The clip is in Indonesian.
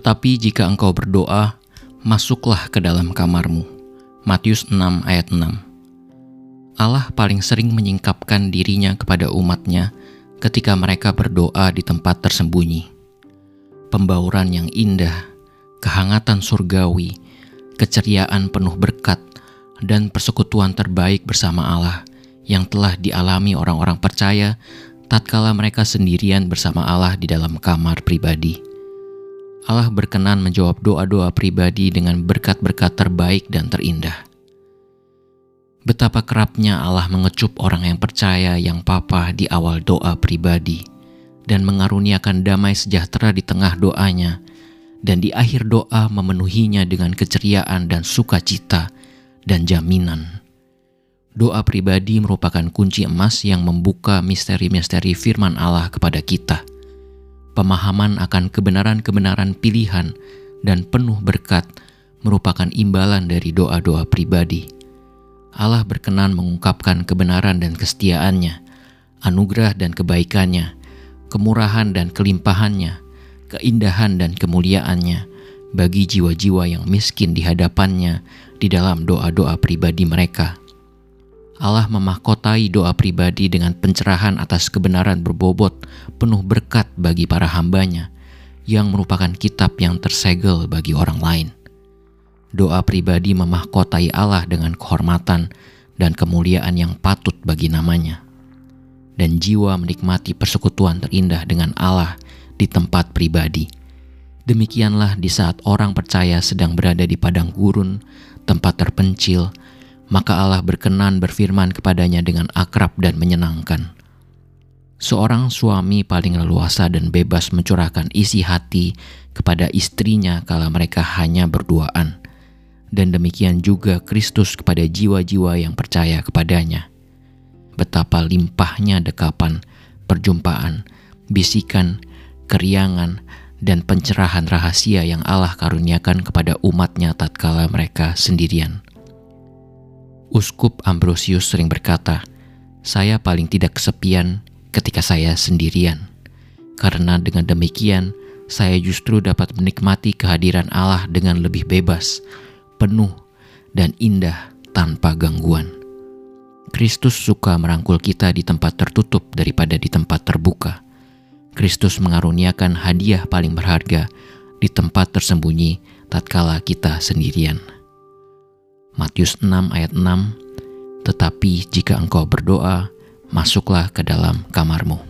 Tetapi jika engkau berdoa, masuklah ke dalam kamarmu. Matius 6 ayat 6 Allah paling sering menyingkapkan dirinya kepada umatnya ketika mereka berdoa di tempat tersembunyi. Pembauran yang indah, kehangatan surgawi, keceriaan penuh berkat, dan persekutuan terbaik bersama Allah yang telah dialami orang-orang percaya tatkala mereka sendirian bersama Allah di dalam kamar pribadi. Allah berkenan menjawab doa-doa pribadi dengan berkat-berkat terbaik dan terindah. Betapa kerapnya Allah mengecup orang yang percaya yang papa di awal doa pribadi dan mengaruniakan damai sejahtera di tengah doanya dan di akhir doa memenuhinya dengan keceriaan dan sukacita dan jaminan. Doa pribadi merupakan kunci emas yang membuka misteri-misteri firman Allah kepada kita pemahaman akan kebenaran-kebenaran pilihan dan penuh berkat merupakan imbalan dari doa-doa pribadi. Allah berkenan mengungkapkan kebenaran dan kesetiaannya, anugerah dan kebaikannya, kemurahan dan kelimpahannya, keindahan dan kemuliaannya bagi jiwa-jiwa yang miskin di hadapannya di dalam doa-doa pribadi mereka. Allah memahkotai doa pribadi dengan pencerahan atas kebenaran berbobot penuh berkat bagi para hambanya yang merupakan kitab yang tersegel bagi orang lain. Doa pribadi memahkotai Allah dengan kehormatan dan kemuliaan yang patut bagi namanya. Dan jiwa menikmati persekutuan terindah dengan Allah di tempat pribadi. Demikianlah di saat orang percaya sedang berada di padang gurun, tempat terpencil, maka Allah berkenan berfirman kepadanya dengan akrab dan menyenangkan. Seorang suami paling leluasa dan bebas mencurahkan isi hati kepada istrinya kala mereka hanya berduaan. Dan demikian juga Kristus kepada jiwa-jiwa yang percaya kepadanya. Betapa limpahnya dekapan, perjumpaan, bisikan, keriangan, dan pencerahan rahasia yang Allah karuniakan kepada umatnya tatkala mereka sendirian. Uskup Ambrosius sering berkata, "Saya paling tidak kesepian ketika saya sendirian, karena dengan demikian saya justru dapat menikmati kehadiran Allah dengan lebih bebas, penuh, dan indah tanpa gangguan." Kristus suka merangkul kita di tempat tertutup daripada di tempat terbuka. Kristus mengaruniakan hadiah paling berharga di tempat tersembunyi tatkala kita sendirian. Matius 6 ayat 6, Tetapi jika engkau berdoa, masuklah ke dalam kamarmu.